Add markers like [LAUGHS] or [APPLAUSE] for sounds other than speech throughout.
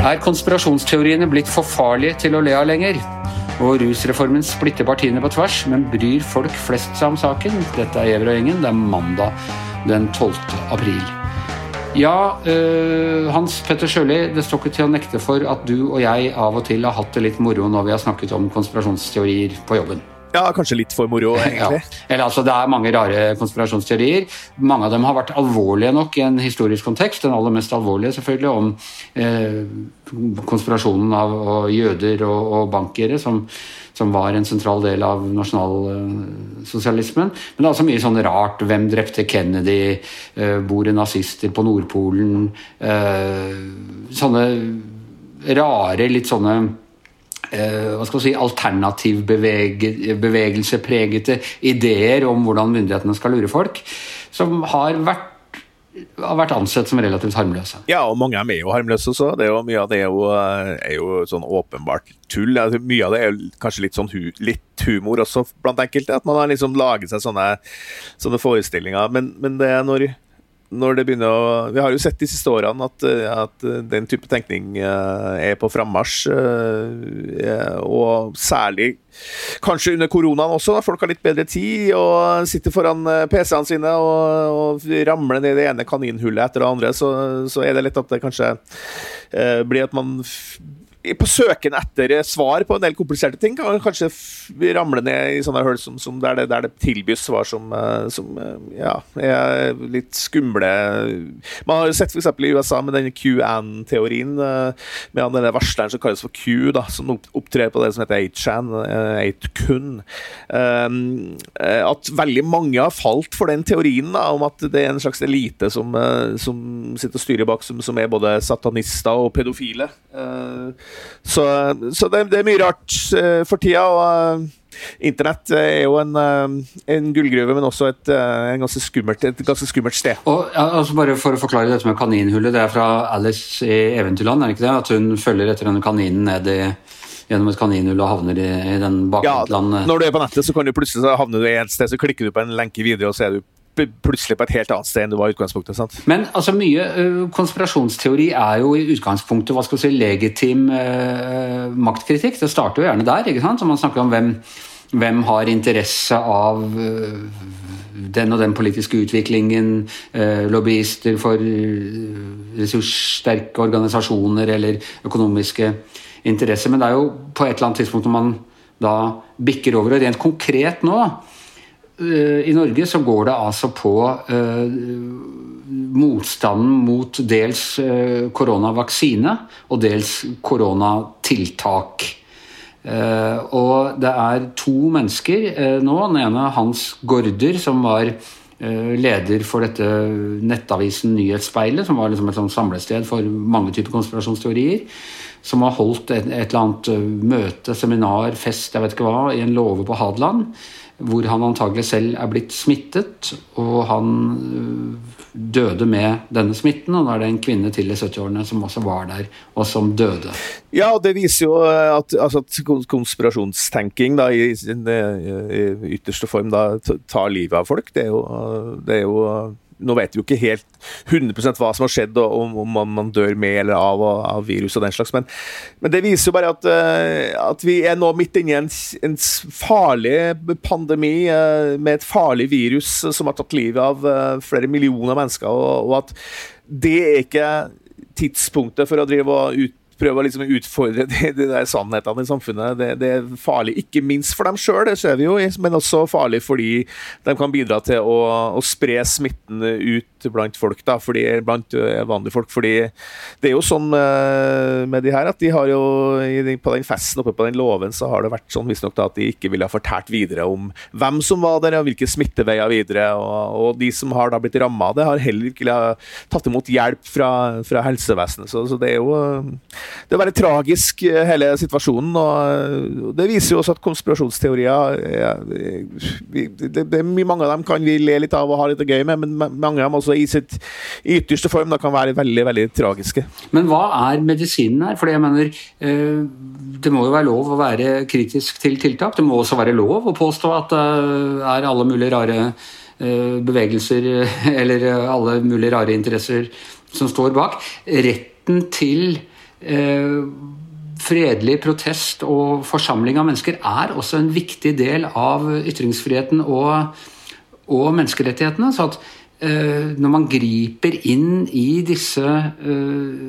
Er konspirasjonsteoriene blitt for farlige til å le av lenger? Og rusreformen splitter partiene på tvers, men bryr folk flest seg om saken? Dette er gjengen. Det er mandag den 12. april. Ja, øh, Hans Petter Sjøli, det står ikke til å nekte for at du og jeg av og til har hatt det litt moro når vi har snakket om konspirasjonsteorier på jobben. Ja, kanskje litt for moro, egentlig. Ja. Eller altså, Det er mange rare konspirasjonsteorier. Mange av dem har vært alvorlige nok i en historisk kontekst. Den aller mest alvorlige selvfølgelig om eh, konspirasjonen av jøder og, og bankere, som, som, var en sentral del av nasjonalsosialismen. Men det er altså mye sånn rart. Hvem drepte Kennedy? Eh, bor det nazister på Nordpolen? Eh, sånne rare, litt sånne hva skal si, alternativbevegelsepregete ideer om hvordan myndighetene skal lure folk, som har vært har vært ansett som relativt harmløse. Ja, og mange av dem er jo harmløse også. Det er jo, mye av det er jo, er jo sånn åpenbart tull. Mye av det er jo kanskje litt sånn hu, litt humor også blant enkelte. At man har liksom laget seg sånne, sånne forestillinger. Men, men det er når når det begynner å Vi har jo sett de siste årene at, at den type tenkning eh, er på frammarsj. Eh, og særlig kanskje under koronaen også, da folk har litt bedre tid og sitter foran eh, PC-ene sine og, og, ramler ned i det ene kaninhullet etter det andre, så, så er det lett at det kanskje blir at man på søken etter svar på en del kompliserte ting kan kanskje ramle ned i sånne hull som, som der, det, der, det, tilbys svar som, eh, som, eh, ja, er litt skumle. Man har sett f.eks. i USA med denne QAN-teorien, med med denne varsleren som kalles for Q, da, som opptrer på det som heter 8chan, 8kun. At veldig mange har falt for den teorien da, om at det er en slags elite som, som sitter og styrer bak, som, som er både satanister og pedofile. Så, så det, det, er mye rart uh, for tida. og uh, Internett er jo en, en gullgruve, men også et, ganske skummelt, et, ganske skummelt, sted. Og, altså bare For å forklare dette med kaninhullet. Det er fra Alice i Eventyrland, er det ikke det? At hun følger etter denne kaninen ned i gjennom et kaninhull og havner i, i den baklandet. Ja, når du er på nettet, så kan du plutselig havne du et sted, så klikker du på en lenke videre, og så er du plutselig på et helt annet sted enn du var i utgangspunktet. sant? Men altså, mye uh, konspirasjonsteori er jo i utgangspunktet hva skal vi si, legitim uh, maktkritikk. Det starter jo gjerne der. ikke sant? Så man snakker om hvem, hvem har interesse av uh, den og den politiske utviklingen, lobbyister for ressurssterke organisasjoner eller økonomiske interesser. Men det er jo på et eller annet tidspunkt når man da bikker over, og rent konkret nå I Norge så går det altså på uh, motstanden mot dels uh, koronavaksine og dels koronatiltak. Og det er to mennesker nå. Den ene Hans Gaarder, som var leder for dette nettavisen Nyhetsspeilet, som var liksom et samlested for mange typer konspirasjonsteorier. Som har holdt et, et eller annet møte, seminar, fest, jeg vet ikke hva, i en låve på Hadeland hvor han antagelig selv er blitt smittet, og han øh, døde med denne smitten. Og da er det en kvinne til i 70-årene som også var der, og som døde. Ja, og det viser jo at, altså at konspirasjonstenking da, i sin ytterste form da, tar livet av folk. Det er jo, det er jo nå vet vi jo ikke helt 100% hva som har skjedd, og om, om man dør med eller av, av virus og den slags, men, men, det viser jo bare at, eh, at vi er nå midt inne i en, en farlig pandemi eh, med et farlig virus som har tatt livet av eh, flere millioner mennesker, og, og at det er ikke tidspunktet for å drive og ut prøve å liksom utfordre [LAUGHS] de, de, der sannhetene i samfunnet. Det, det, er farlig, ikke minst for dem sjøl, det ser vi jo, men også farlig fordi de kan bidra til å, å spre smitten ut blant folk, da, fordi, blant eh, vanlige folk. fordi det er jo sånn med, med de her at de har jo på den festen oppe på den låven så har det vært sånn visstnok at de ikke ville ha fortalt videre om hvem som var der, og hvilke smitteveier videre. Og, og de som har da blitt ramma av det, har heller ikke tatt imot hjelp fra, fra helsevesenet. Så, så det er jo det er veldig tragisk, eh, hele situasjonen. og Det viser jo også at konspirasjonsteorier ja, det, det, Mange av dem kan vi le litt av og ha litt gøy med, men mange av dem også i sitt ytterste form da, kan være veldig veldig tragiske. Men hva er medisinen her? Fordi jeg mener, eh, Det må jo være lov å være kritisk til tiltak. Det må også være lov å påstå at det er alle mulige rare eh, bevegelser [LAUGHS] eller alle mulige rare interesser som står bak. Retten til eh, fredelig protest og forsamling av mennesker er også en viktig del av ytringsfriheten og, og menneskerettighetene. så at eh, når man griper inn i disse eh,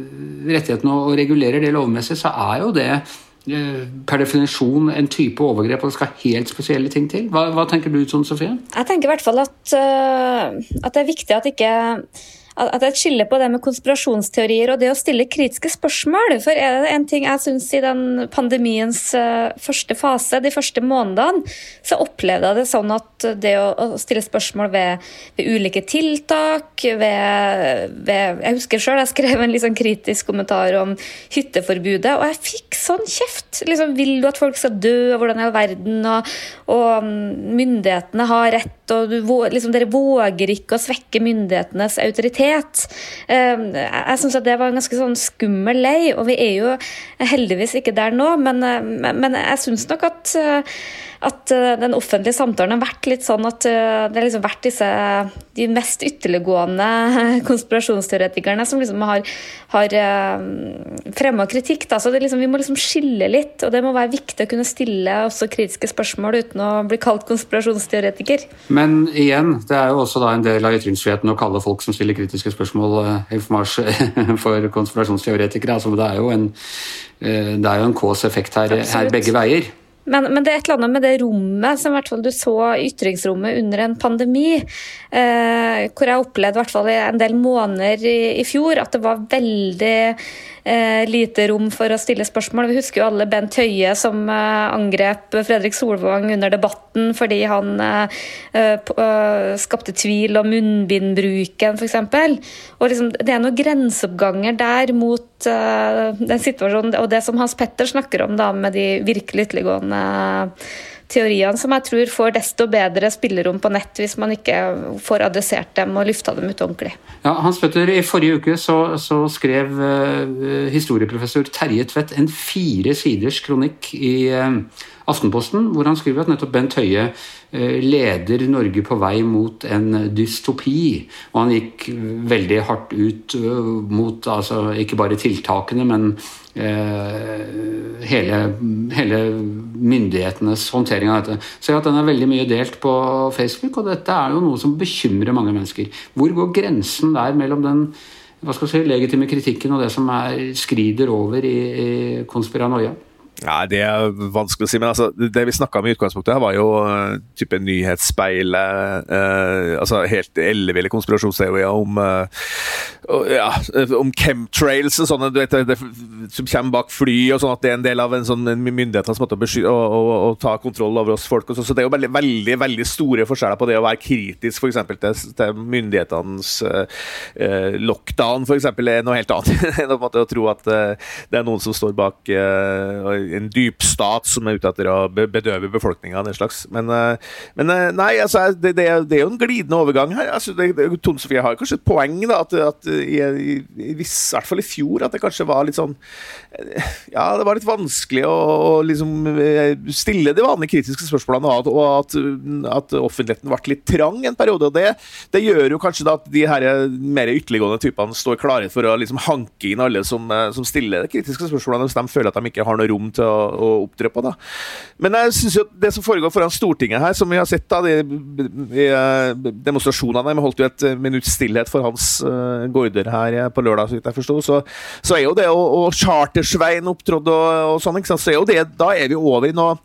rettighetene og regulerer det lovmessig, så er jo det eh, per definisjon en type overgrep, og det skal helt spesielle ting til. Hva, hva tenker du sånn, Sofie? Jeg tenker i hvert fall at, at det er viktig at ikke at et skille på det med konspirasjonsteorier og det å stille kritiske spørsmål. For er det en ting jeg syns i den pandemiens uh, første fase, de første månedene, så opplevde jeg det sånn at det å stille spørsmål ved, ved ulike tiltak ved, ved, Jeg husker sjøl jeg skrev en liksom kritisk kommentar om hytteforbudet, og jeg fikk sånn kjeft. Liksom, vil du at folk skal dø, og hvordan er verden, og, og mm, myndighetene har rett og du, liksom, dere våger ikke å svekke myndighetenes autoritet. Ehm, jeg syns det var en ganske sånn skummel lei, og vi er jo heldigvis ikke der nå, men, eh, men jeg syns nok at eh, at uh, den offentlige samtalen har vært litt sånn at uh, det har liksom vært disse de mest ytterliggående [LAUGHS] konspirasjonsteoretikerne som liksom har, har eh, fremma kritikk. Da. Så liksom, vi må liksom skille litt, og det må være viktig å kunne stille også kritiske spørsmål uten å bli kalt konspirasjonsteoretiker. Men igjen, det er jo også da en del av ytringsfriheten å kalle folk som stiller kritiske spørsmål, [LAUGHS] for konspirasjonsteoretikere. Altså, det er jo en, det er jo en K-effekt her, her begge veier. Men, men, det er et eller annet med det rommet som hvert fall du så ytringsrommet under en pandemi, eh, hvor jeg opplevde i hvert fall en del måneder i, i fjor at det var veldig eh, lite rom for å stille spørsmål. Vi husker jo alle Bent Høie som eh, angrep Fredrik Solvang under debatten fordi han eh, eh, skapte tvil om munnbindbruken, f.eks. Og liksom, det er noen grenseoppganger der mot eh, den situasjonen og det som Hans Petter snakker om da, med de virkelig ytterliggående teoriene som jeg tror får desto bedre spillerom på nett hvis man ikke får adressert dem og lufta dem ut ordentlig. Ja, Hans Petter, I forrige uke så, så skrev uh, historieprofessor Terje Tvedt en fire siders kronikk i uh, Aftenposten, hvor han skriver at nettopp Bent Høie uh, leder Norge på vei mot en dystopi. Og han gikk veldig hardt ut mot altså, ikke bare tiltakene, men Eh, hele, hele, myndighetenes håndtering av dette. Så at den er veldig mye delt på Facebook, og dette er jo noe som bekymrer mange mennesker. Hvor går grensen der mellom den hva skal si, legitime kritikken og det som er, skrider over i, i konspiranoia? Ja, Det er vanskelig å si, men altså, det vi snakka om i utgangspunktet, her var jo uh, type nyhetsspeilet uh, altså Helt elleville konspirasjonsteorier om uh, ja, om chemtrails og sånne, vet, det, som kommer bak fly, og sånn at det er en del av en sånn myndighetenes måte å, besky, å, å, ta kontroll over oss folk. og Så, så det er jo veldig, veldig, veldig store forskjeller på det å være kritisk f.eks. Til, til myndighetenes lockdown, f.eks. er noe helt annet [LAUGHS] enn å tro at det er noen som står bak en dyp stat som er ute etter å bedøve befolkninga. den slags. men men nei, altså, det, det, er, det, er jo en glidende overgang her. Altså, det, Tone Sofie har kanskje et poeng, da, at, at i, i, i, hvert fall i fjor, at det kanskje var litt sånn eh, Ja, det var litt vanskelig å, å liksom stille de vanlige kritiske spørsmålene, og at, at, offentligheten ble litt trang en periode. og det, det gjør jo kanskje da at de her mer ytterliggående typene står klare for å liksom hanke inn alle som, som stiller kritiske spørsmålene, hvis de føler at de ikke har noe rom til å, å opptre på. da. Men jeg synes jo det som foregår foran Stortinget her, som vi har sett da, de, de, de demonstrasjonene Vi holdt jo et minutts stillhet for Hans uh, Gaarder her på lørdag, så vidt jeg forsto. Så, så, er jo det å, og Chartersvein opptrådte og, og sånn, så er jo det, da er vi over i noe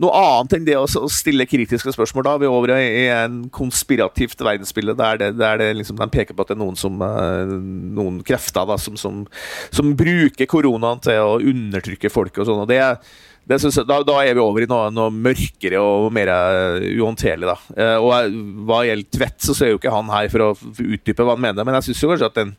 noe annet enn det å stille kritiske spørsmål. Da vi er over i en konspirativt verdensbilde der, det, der det liksom, de peker på at det er noen, som, eh, noen krefter da, som, som, som, bruker koronaen til å undertrykke folk og sånn. og det jeg, da, da, er vi over i noe, noe mørkere og mer eh, uhåndterlig. da. Eh, og Hva gjelder Tvedt, så er jo ikke han her for å utdype hva han mener, men jeg syns kanskje at en,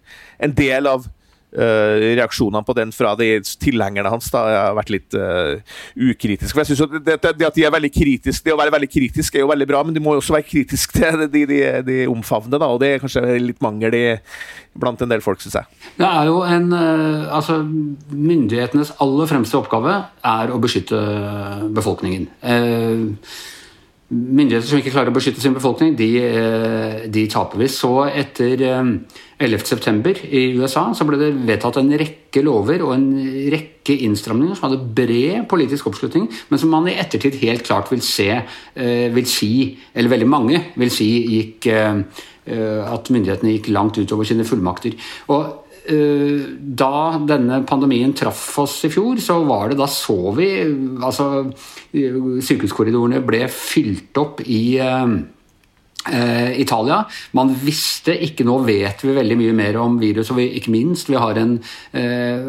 en del av reaksjonene på den fra de tilhengerne hans da, har vært litt uh, ukritisk. For jeg synes det, det, at de er veldig kritisk, det å være veldig kritisk er jo veldig bra, men de må jo også være kritisk til de, de, de omfavner. Da, og Det er kanskje litt mangel i, blant en del folk, syns jeg. Det er jo en, uh, altså Myndighetenes aller fremste oppgave er å beskytte befolkningen. Myndigheter som ikke klarer å beskytte sin befolkning, de, eh, de taper vi. Så etter 11.9. i USA så ble det vedtatt en rekke lover og en rekke innstramninger som hadde bred politisk oppslutning, men som man i ettertid helt klart vil se, vil si, eller veldig mange vil si, gikk at myndighetene gikk langt utover sine fullmakter. Og Eh, da denne pandemien traff oss i fjor, så var det da så vi Altså, sykehuskorridorene ble fylt opp i eh, Eh, Italia. Man visste ikke Nå vet vi veldig mye mer om virus, og vi, ikke minst vi har en eh,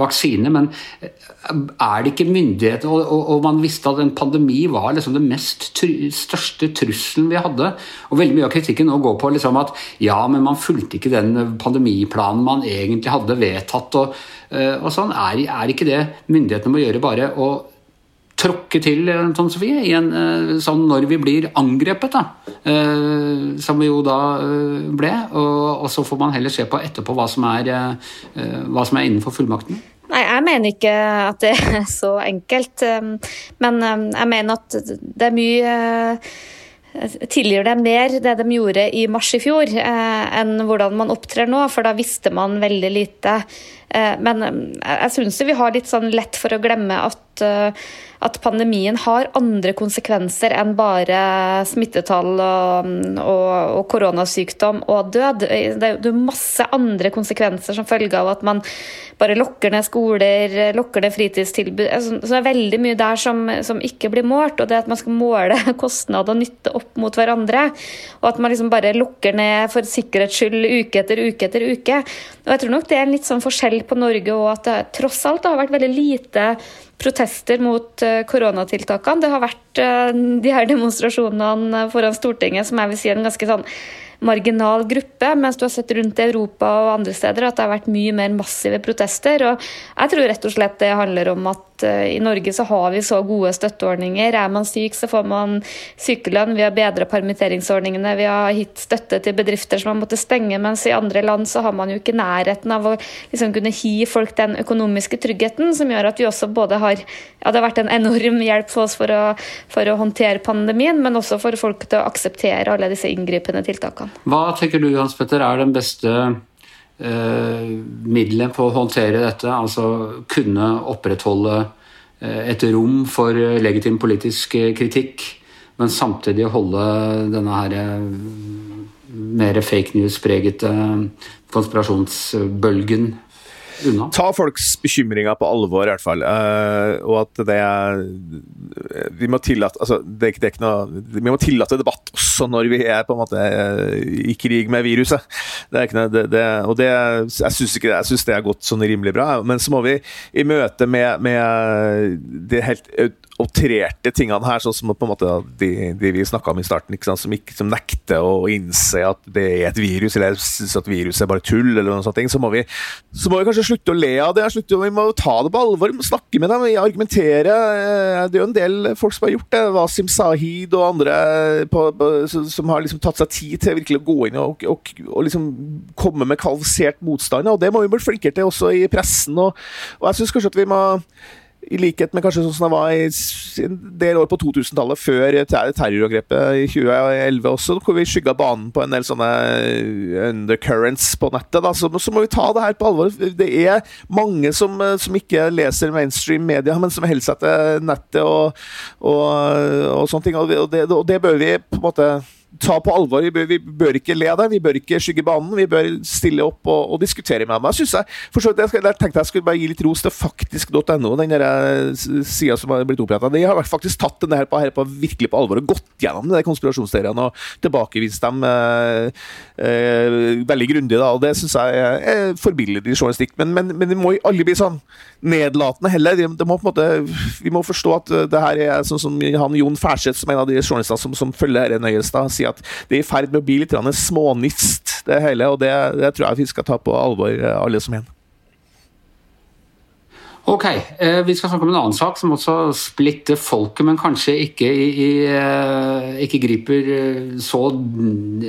vaksine. Men eh, er det ikke myndighet og, og, og, man visste at en pandemi var liksom den mest største trusselen vi hadde. Og veldig mye av kritikken nå går på liksom at ja, men man fulgte ikke den pandemiplanen man egentlig hadde vedtatt. Og, eh, og sånn. Er, er ikke det myndighetene må gjøre, bare å tråkke til Tom Sofie, en, eh, sånn når vi blir angrepet, da. Eh, som vi jo da eh, ble. Og, og, så får man heller se på etterpå hva som er, hva som er innenfor fullmakten. Nei, jeg mener ikke at det er [LAUGHS] så enkelt. Men jeg mener at det er mye tilgir det mer det de gjorde i mars i fjor, enn hvordan man opptrer nå, for da visste man veldig lite. Men jeg syns vi har litt sånn lett for å glemme at at pandemien har andre konsekvenser enn bare smittetall og, og, og koronasykdom og død. Det er jo masse andre konsekvenser som følge av at man bare lokker ned skoler, lokker ned fritidstilbud. Altså, så det er veldig mye der som, som, ikke blir målt. Og det at man skal måle [LAUGHS] kostnad og nytte opp mot hverandre. Og at man liksom bare lukker ned for sikkerhets skyld uke etter uke etter uke. Og jeg tror nok det er en litt sånn forskjell på Norge og at det tross alt har vært veldig lite protester mot eh, koronatiltakene. Det har vært eh, de her demonstrasjonene foran Stortinget som jeg vil si er en ganske sånn marginal gruppe, mens du har sett rundt i Europa og andre steder at det har vært mye mer massive protester. og Jeg tror rett og slett det handler om at Eh, i Norge så har vi så gode støtteordninger. Er man syk, så får man sykelønn. Vi har bedra permitteringsordningene. Vi har gitt støtte til bedrifter som har måttet stenge, mens i andre land så har man jo ikke nærheten av å liksom kunne gi folk den økonomiske tryggheten, som gjør at vi også både har Ja, det har vært en enorm hjelp for oss for å, for å håndtere pandemien, men også for folk til å akseptere alle disse inngripende tiltakene. Hva tenker du, Hans Petter, er den beste middelet på å håndtere dette, altså kunne opprettholde eh, et rom for legitim politisk eh, kritikk, men samtidig holde denne her mer fake news-pregete konspirasjonsbølgen unna. Ta folks bekymringer på alvor, i hvert fall. Uh, og at det er Vi må tillate altså, det, det er ikke noe, Vi må tillate debatt også når vi er på en måte eh, i krig med viruset. Det er ikke noe, det, det, og det, jeg syns det er gått sånn rimelig bra. Men så må vi i møte med, med det helt outrerte tingene her, sånn som på en måte de, de vi snakka om i starten, som, ikke, som, nekter å innse at det er et virus, eller syns at viruset er bare tull, eller noen sånne ting, så må vi, så må vi kanskje slutte å le av det. Slutte, vi må ta det på alvor, vi må snakke med dem, argumentere. Eh, det er jo en del folk som har gjort det. Wasim Sahid og andre på, på, som har liksom tatt seg tid til virkelig å gå inn og, og, og liksom komme med kvalifisert motstand. Og det må vi bli flinkere til også i pressen. Og, og jeg syns kanskje at vi må i likhet med kanskje sånn som det var i en del år på 2000-tallet, før terrorangrepet i 2011 også, hvor vi skygga banen på en del sånne undercurrents på nettet, da, så, så, må vi ta det her på alvor. Det er mange som, som ikke leser mainstream media, men som holder seg til nettet og, og, og sånne ting. Og det, og det bør vi på en måte ta på alvor. Vi bør, vi bør, ikke le av det, vi bør ikke skygge banen. Vi bør stille opp og, og diskutere med dem. Jeg synes jeg, jeg, jeg tenkte jeg skulle bare gi litt ros til faktisk.no, den eh, sida som har blitt oppretta. De har faktisk tatt denne her på, her på, virkelig på alvor og gått gjennom de konspirasjonsteoriene og tilbakevist dem eh, eh, veldig grundig. Da, og Det syns jeg er, er forbilledlig journalistikk. Men, men, men det må aldri bli sånn nedlatende heller. De, de må måte, vi må forstå at det her er sånn som han Jon Færseth, som er en av de journalistene som, som følger dette nøyest, sier at det er i ferd med å bli litt smånist, det hele. Og det, det tror jeg vi skal ta på alvor, alle som en. Ok, eh, Vi skal snakke om en annen sak som også splitter folket, men kanskje ikke, i, eh, ikke griper eh, så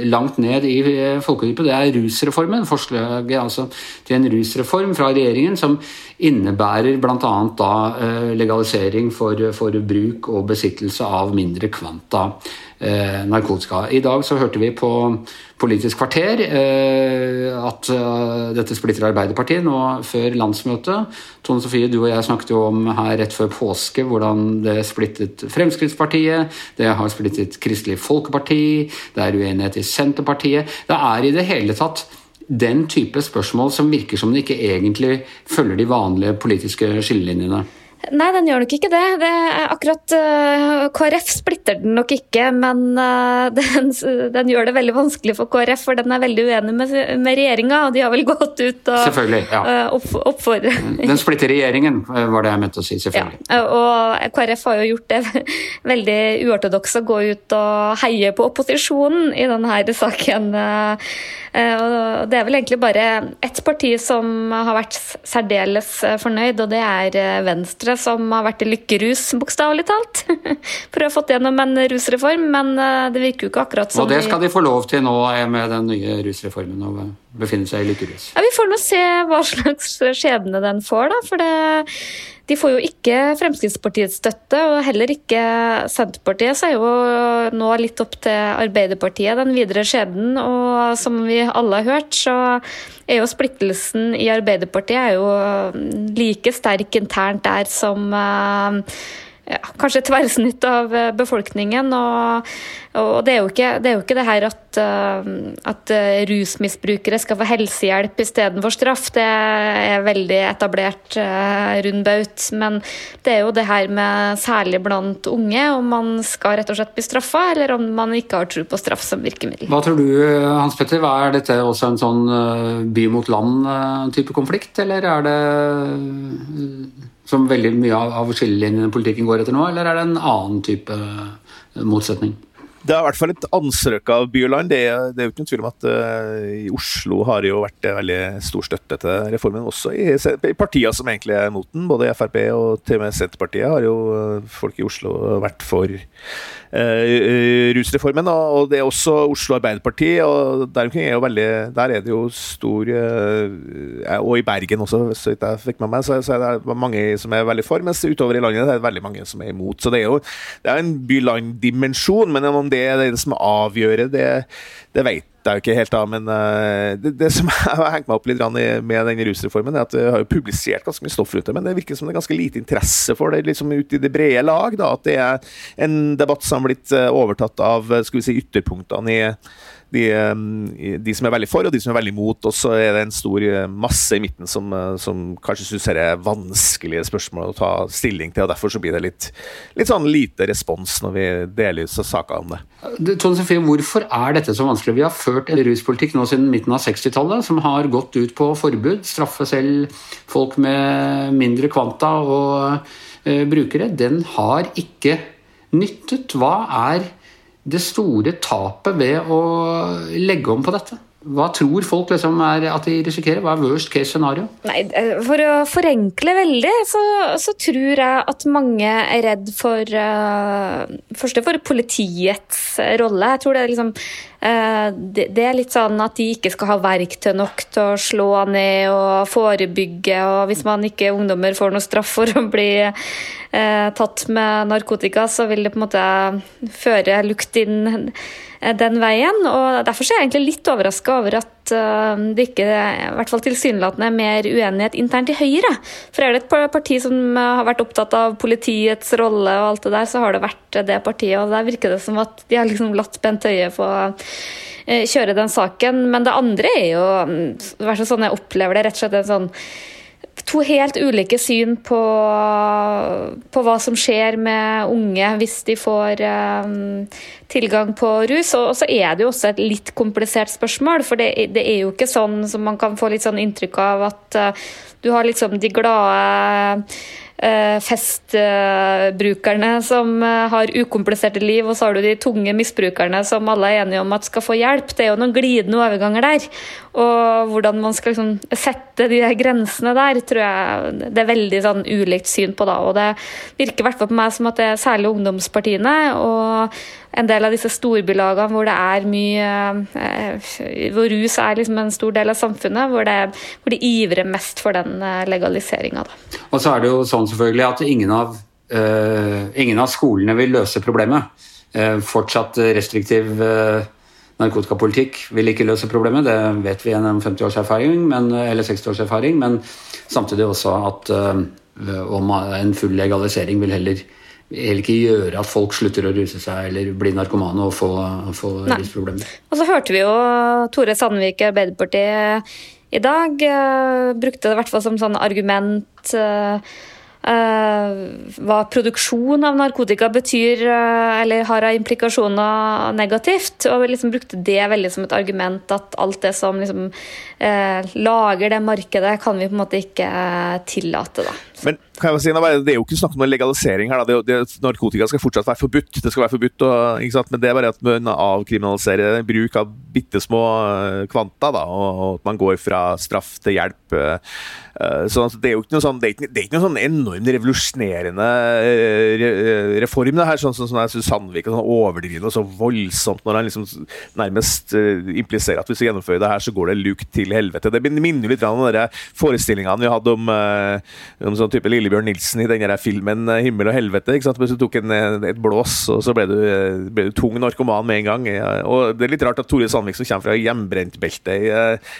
langt ned i folkedypet. Det er rusreformen. Forslaget altså, til en rusreform fra regjeringen som innebærer bl.a. legalisering for, for bruk og besittelse av mindre kvanta eh, narkotika. I dag så hørte vi på Politisk kvarter eh, at uh, dette splitter Arbeiderpartiet nå før landsmøtet. Tone Sofie, du og jeg snakket jo om her rett før påske hvordan det splittet Fremskrittspartiet. Det har splittet Kristelig Folkeparti. Det er uenighet i Senterpartiet. Det er i det hele tatt den type spørsmål som virker som det ikke egentlig følger de vanlige politiske skillelinjene. Nei, den gjør nok ikke det. det akkurat uh, eh, KrF splitter den nok ikke, men uh, [LAUGHS] den, den, gjør det veldig vanskelig for KrF, for den er veldig uenig med, med regjeringa, og de har vel gått ut og ja. uh, opp, oppfordret Den splitter regjeringen, var det jeg mente å si. Selvfølgelig. Ja, og KrF har jo gjort det [LAUGHS] veldig uortodoks å gå ut og heie på opposisjonen i denne saken. Og det er vel egentlig bare ett parti som har vært særdeles fornøyd, og det er Venstre som har vært i lykkerus, bokstavelig talt. [LAUGHS] For å ha fått gjennom en rusreform, men eh, det virker jo ikke akkurat som Og det skal de få lov til nå eh, med den nye rusreformen, å befinne seg i lykkerus? Ja, Vi får nå se hva slags skjebne den får, da. For det, de får jo ikke Fremskrittspartiets støtte, og heller ikke Senterpartiet. Så er jo nå litt opp til Arbeiderpartiet den videre skjebnen. Og som vi alle har hørt, så er jo splittelsen i Arbeiderpartiet er like sterk internt der som uh, ja, kanskje tverrsnitt av eh, befolkningen. Og, og det, er ikke, det, er jo ikke, det her at, eh, at eh, rusmisbrukere skal få helsehjelp istedenfor straff. Det er veldig etablert rundbaut. Men det er jo det her med særlig blant unge, om man skal rett og slett bli straffa, eller om man ikke har tro på straff som virkemiddel. Hva tror du, Hans Petter, er dette også en sånn by mot land-type konflikt, eller er det som veldig mye av skillelinjene i politikken går etter nå, eller er det en annen type eh, motsetning? Det er i hvert fall et anstrøk av by og land. Det, det er jo ikke noen tvil om at uh, i Oslo har det jo vært veldig stor støtte til reformen, også i, i partier som egentlig er mot den. Både Frp og til og med Senterpartiet har jo folk i Oslo vært for rusreformen. Og, det er også Oslo Arbeiderparti, og der er, veldig, der er det jo stor Og i Bergen også, så vidt jeg fikk med meg, så, er det mange som er veldig for, mens utover i landet det er det veldig mange som er imot. Så det er jo det er en by-land-dimensjon. men om det er det som avgjør det, det vet jeg jo ikke helt, da. Men det, det som [LAUGHS] har hengt meg opp litt med den rusreformen, er at vi har jo publisert ganske mye stoff rundt det, men det virker som det er ganske lite interesse for det liksom ute i det brede lag. da, At det er en debatt som har blitt overtatt av skal vi si, ytterpunktene i de, de, som er veldig for, og de som er veldig imot. Og så er det en stor eh, masse i midten som, eh, som kanskje syns det er vanskelige spørsmål å ta stilling til. og Derfor så blir det litt, litt sånn lite respons når vi deler ut saker om det. Tone Sofie, Hvorfor er dette så vanskelig? Vi har ført en ruspolitikk nå siden midten av 60-tallet som har gått ut på forbud, straffe selv folk med mindre kvanta og uh, brukere. Den har ikke nyttet. Hva er det store tapet ved å legge om på dette? Hva tror folk liksom er at de risikerer? Hva er worst case scenario? Nei, eh, For å forenkle veldig, så, så tror jeg at mange er redd for uh, Først for politiets rolle. Jeg tror det er liksom uh, det, det, er litt sånn at de ikke skal ha verktøy nok til å slå ned og forebygge. Og hvis man ikke ungdommer får noe straff for å bli uh, tatt med narkotika, så vil det på en måte føre lukt inn Eh, den veien. og Derfor er jeg egentlig litt overraska over at eh, det ikke i hvert fall tilsynelatende er mer uenighet internt i Høyre. For er det et parti som eh, har vært opptatt av politiets rolle og alt det der, så har det vært det partiet. og Der virker det som at de har liksom latt Bent Høie få kjøre den saken. Men det andre er jo, i hvert fall sånn jeg opplever det, rett og slett en sånn to helt ulike syn på, på, hva som skjer med unge hvis de får um, tilgang på rus. Og så er det jo også et litt komplisert spørsmål, for det, det, er jo ikke sånn som man kan få litt sånn inntrykk av at uh, du har liksom de glade Eh, festbrukerne som har ukompliserte liv, og så har du de tunge misbrukerne som alle er enige om at skal få hjelp. Det er jo noen glidende overganger der. Og hvordan man skal liksom sette de grensene der, tror jeg det er veldig sånn ulikt syn på da. Og det virker i hvert fall på meg som at det er særlig ungdomspartiene og en del av disse storbylagene hvor det er mye eh, Hvor rus er liksom en stor del av samfunnet, hvor, det, hvor de ivrer mest for den legaliseringa. Og så er det jo sånn selvfølgelig at ingen av, uh, ingen av skolene vil løse problemet. Uh, fortsatt restriktiv uh, narkotikapolitikk vil ikke løse problemet, det vet vi gjennom 50 års erfaring, men, eller 60 års erfaring, men samtidig også at om en full legalisering vil heller, heller ikke gjøre at folk slutter å ruse seg eller bli narkomane og få, få rusproblemer. Og så hørte vi jo Tore Sandvik i Arbeiderpartiet i dag brukte det i hvert fall som sånn argument Uh, hva produksjon av narkotika betyr uh, eller har av implikasjoner negativt. Og vi liksom brukte det veldig som et argument at alt det som liksom, uh, lager det markedet, kan vi på en måte ikke tillate. Da. Men kan jeg si, Det er jo ikke snakk om noen legalisering her. Det, det, narkotika skal fortsatt være forbudt. Det skal være forbudt, og, Men det er bare at man avkriminaliserer bruk av bitte små eh, kvanta. Da, og at man går fra straff til hjelp. Så det er jo ikke noe sånn, det er ikke, det er ikke noe sånn enormt revolusjonerende re, reform, det her, sånn som sånn, jeg Sandvik sånn overdriver og så voldsomt når han liksom nærmest impliserer at hvis vi gjennomfører det her, så går det lukt til helvete. Det minner litt om de forestillingene vi hadde om, om sånn type Lillebjørn Nilsen i den filmen eh, 'Himmel og helvete'. ikke sant? Hvis du tok en, eh, et blås, og så ble du, eh, ble du, tung narkoman med en gang. Og Det er litt rart at Tore Sandvik, som kommer fra hjemmebrentbeltet i,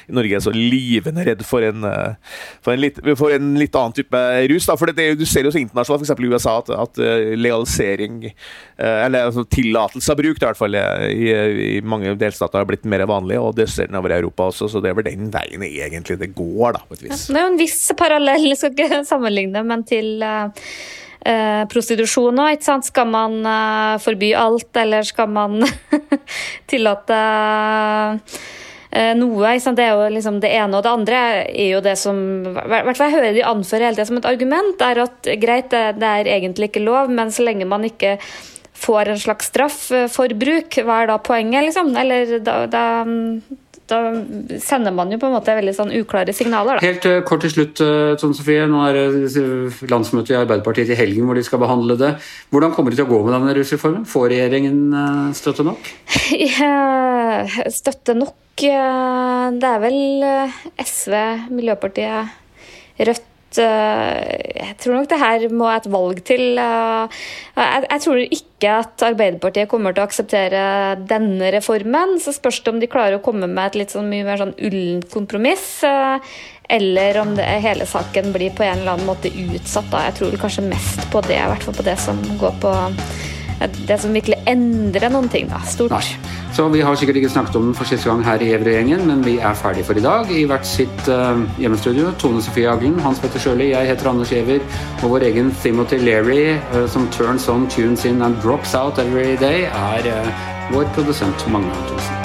i Norge, er så livende redd for en, for en, litt, for en litt, annen type rus. Da. For det, du ser jo så internasjonalt, f.eks. i USA, at, at legalisering, eller altså, tillatelse av bruk, i hvert fall i, i, mange delstater har blitt mer vanlig, og det ser den over i Europa også, så det er vel den veien egentlig det går, da, på et vis. Ja, det er jo en viss parallell, skal ikke [LAUGHS] sammenligne, men til uh, prostitusjon òg, ikke sant. Skal man uh, forby alt, eller skal man [LAUGHS] tillate noe. Det er jo liksom det ene og det andre er jo det som hvert jeg hører de anfører hele tiden som et argument, er at greit, det er egentlig ikke lov, men så lenge man ikke får en slags straff for bruk, hva er da poenget, liksom? Eller da, da da sender man jo på en måte veldig sånn uklare signaler. Da. Helt uh, kort til slutt, uh, Tone Sofie. Nå er det uh, landsmøte i Arbeiderpartiet til helgen hvor de skal behandle det. Hvordan kommer det til å gå med denne rusreformen? Får regjeringen støtte nok? [LAUGHS] Støtte nok? Det er vel SV, Miljøpartiet, Rødt jeg tror nok det her må et valg til. Jeg, tror ikke at Arbeiderpartiet kommer til å akseptere denne reformen. Så spørs det om de klarer å komme med et litt sånn mye mer sånn ullent kompromiss. Eller om det, hele saken blir på en eller annen måte utsatt. Da. Jeg tror kanskje mest på det, i hvert fall på det som går på det som virkelig endrer noen ting. da, Stort. Nei. Så vi har sikkert ikke snakket om den for siste gang her i Evre-gjengen, men vi er ferdige for i dag i hvert sitt uh, hjemmestudio. Tone Sofie Aglen, Hans Petter Sjøli, jeg heter Anders Giæver, og vår egen Timothy Leary, uh, som turns on, tunes in and drops out every day, er uh, vår produsent Magne Antonsen.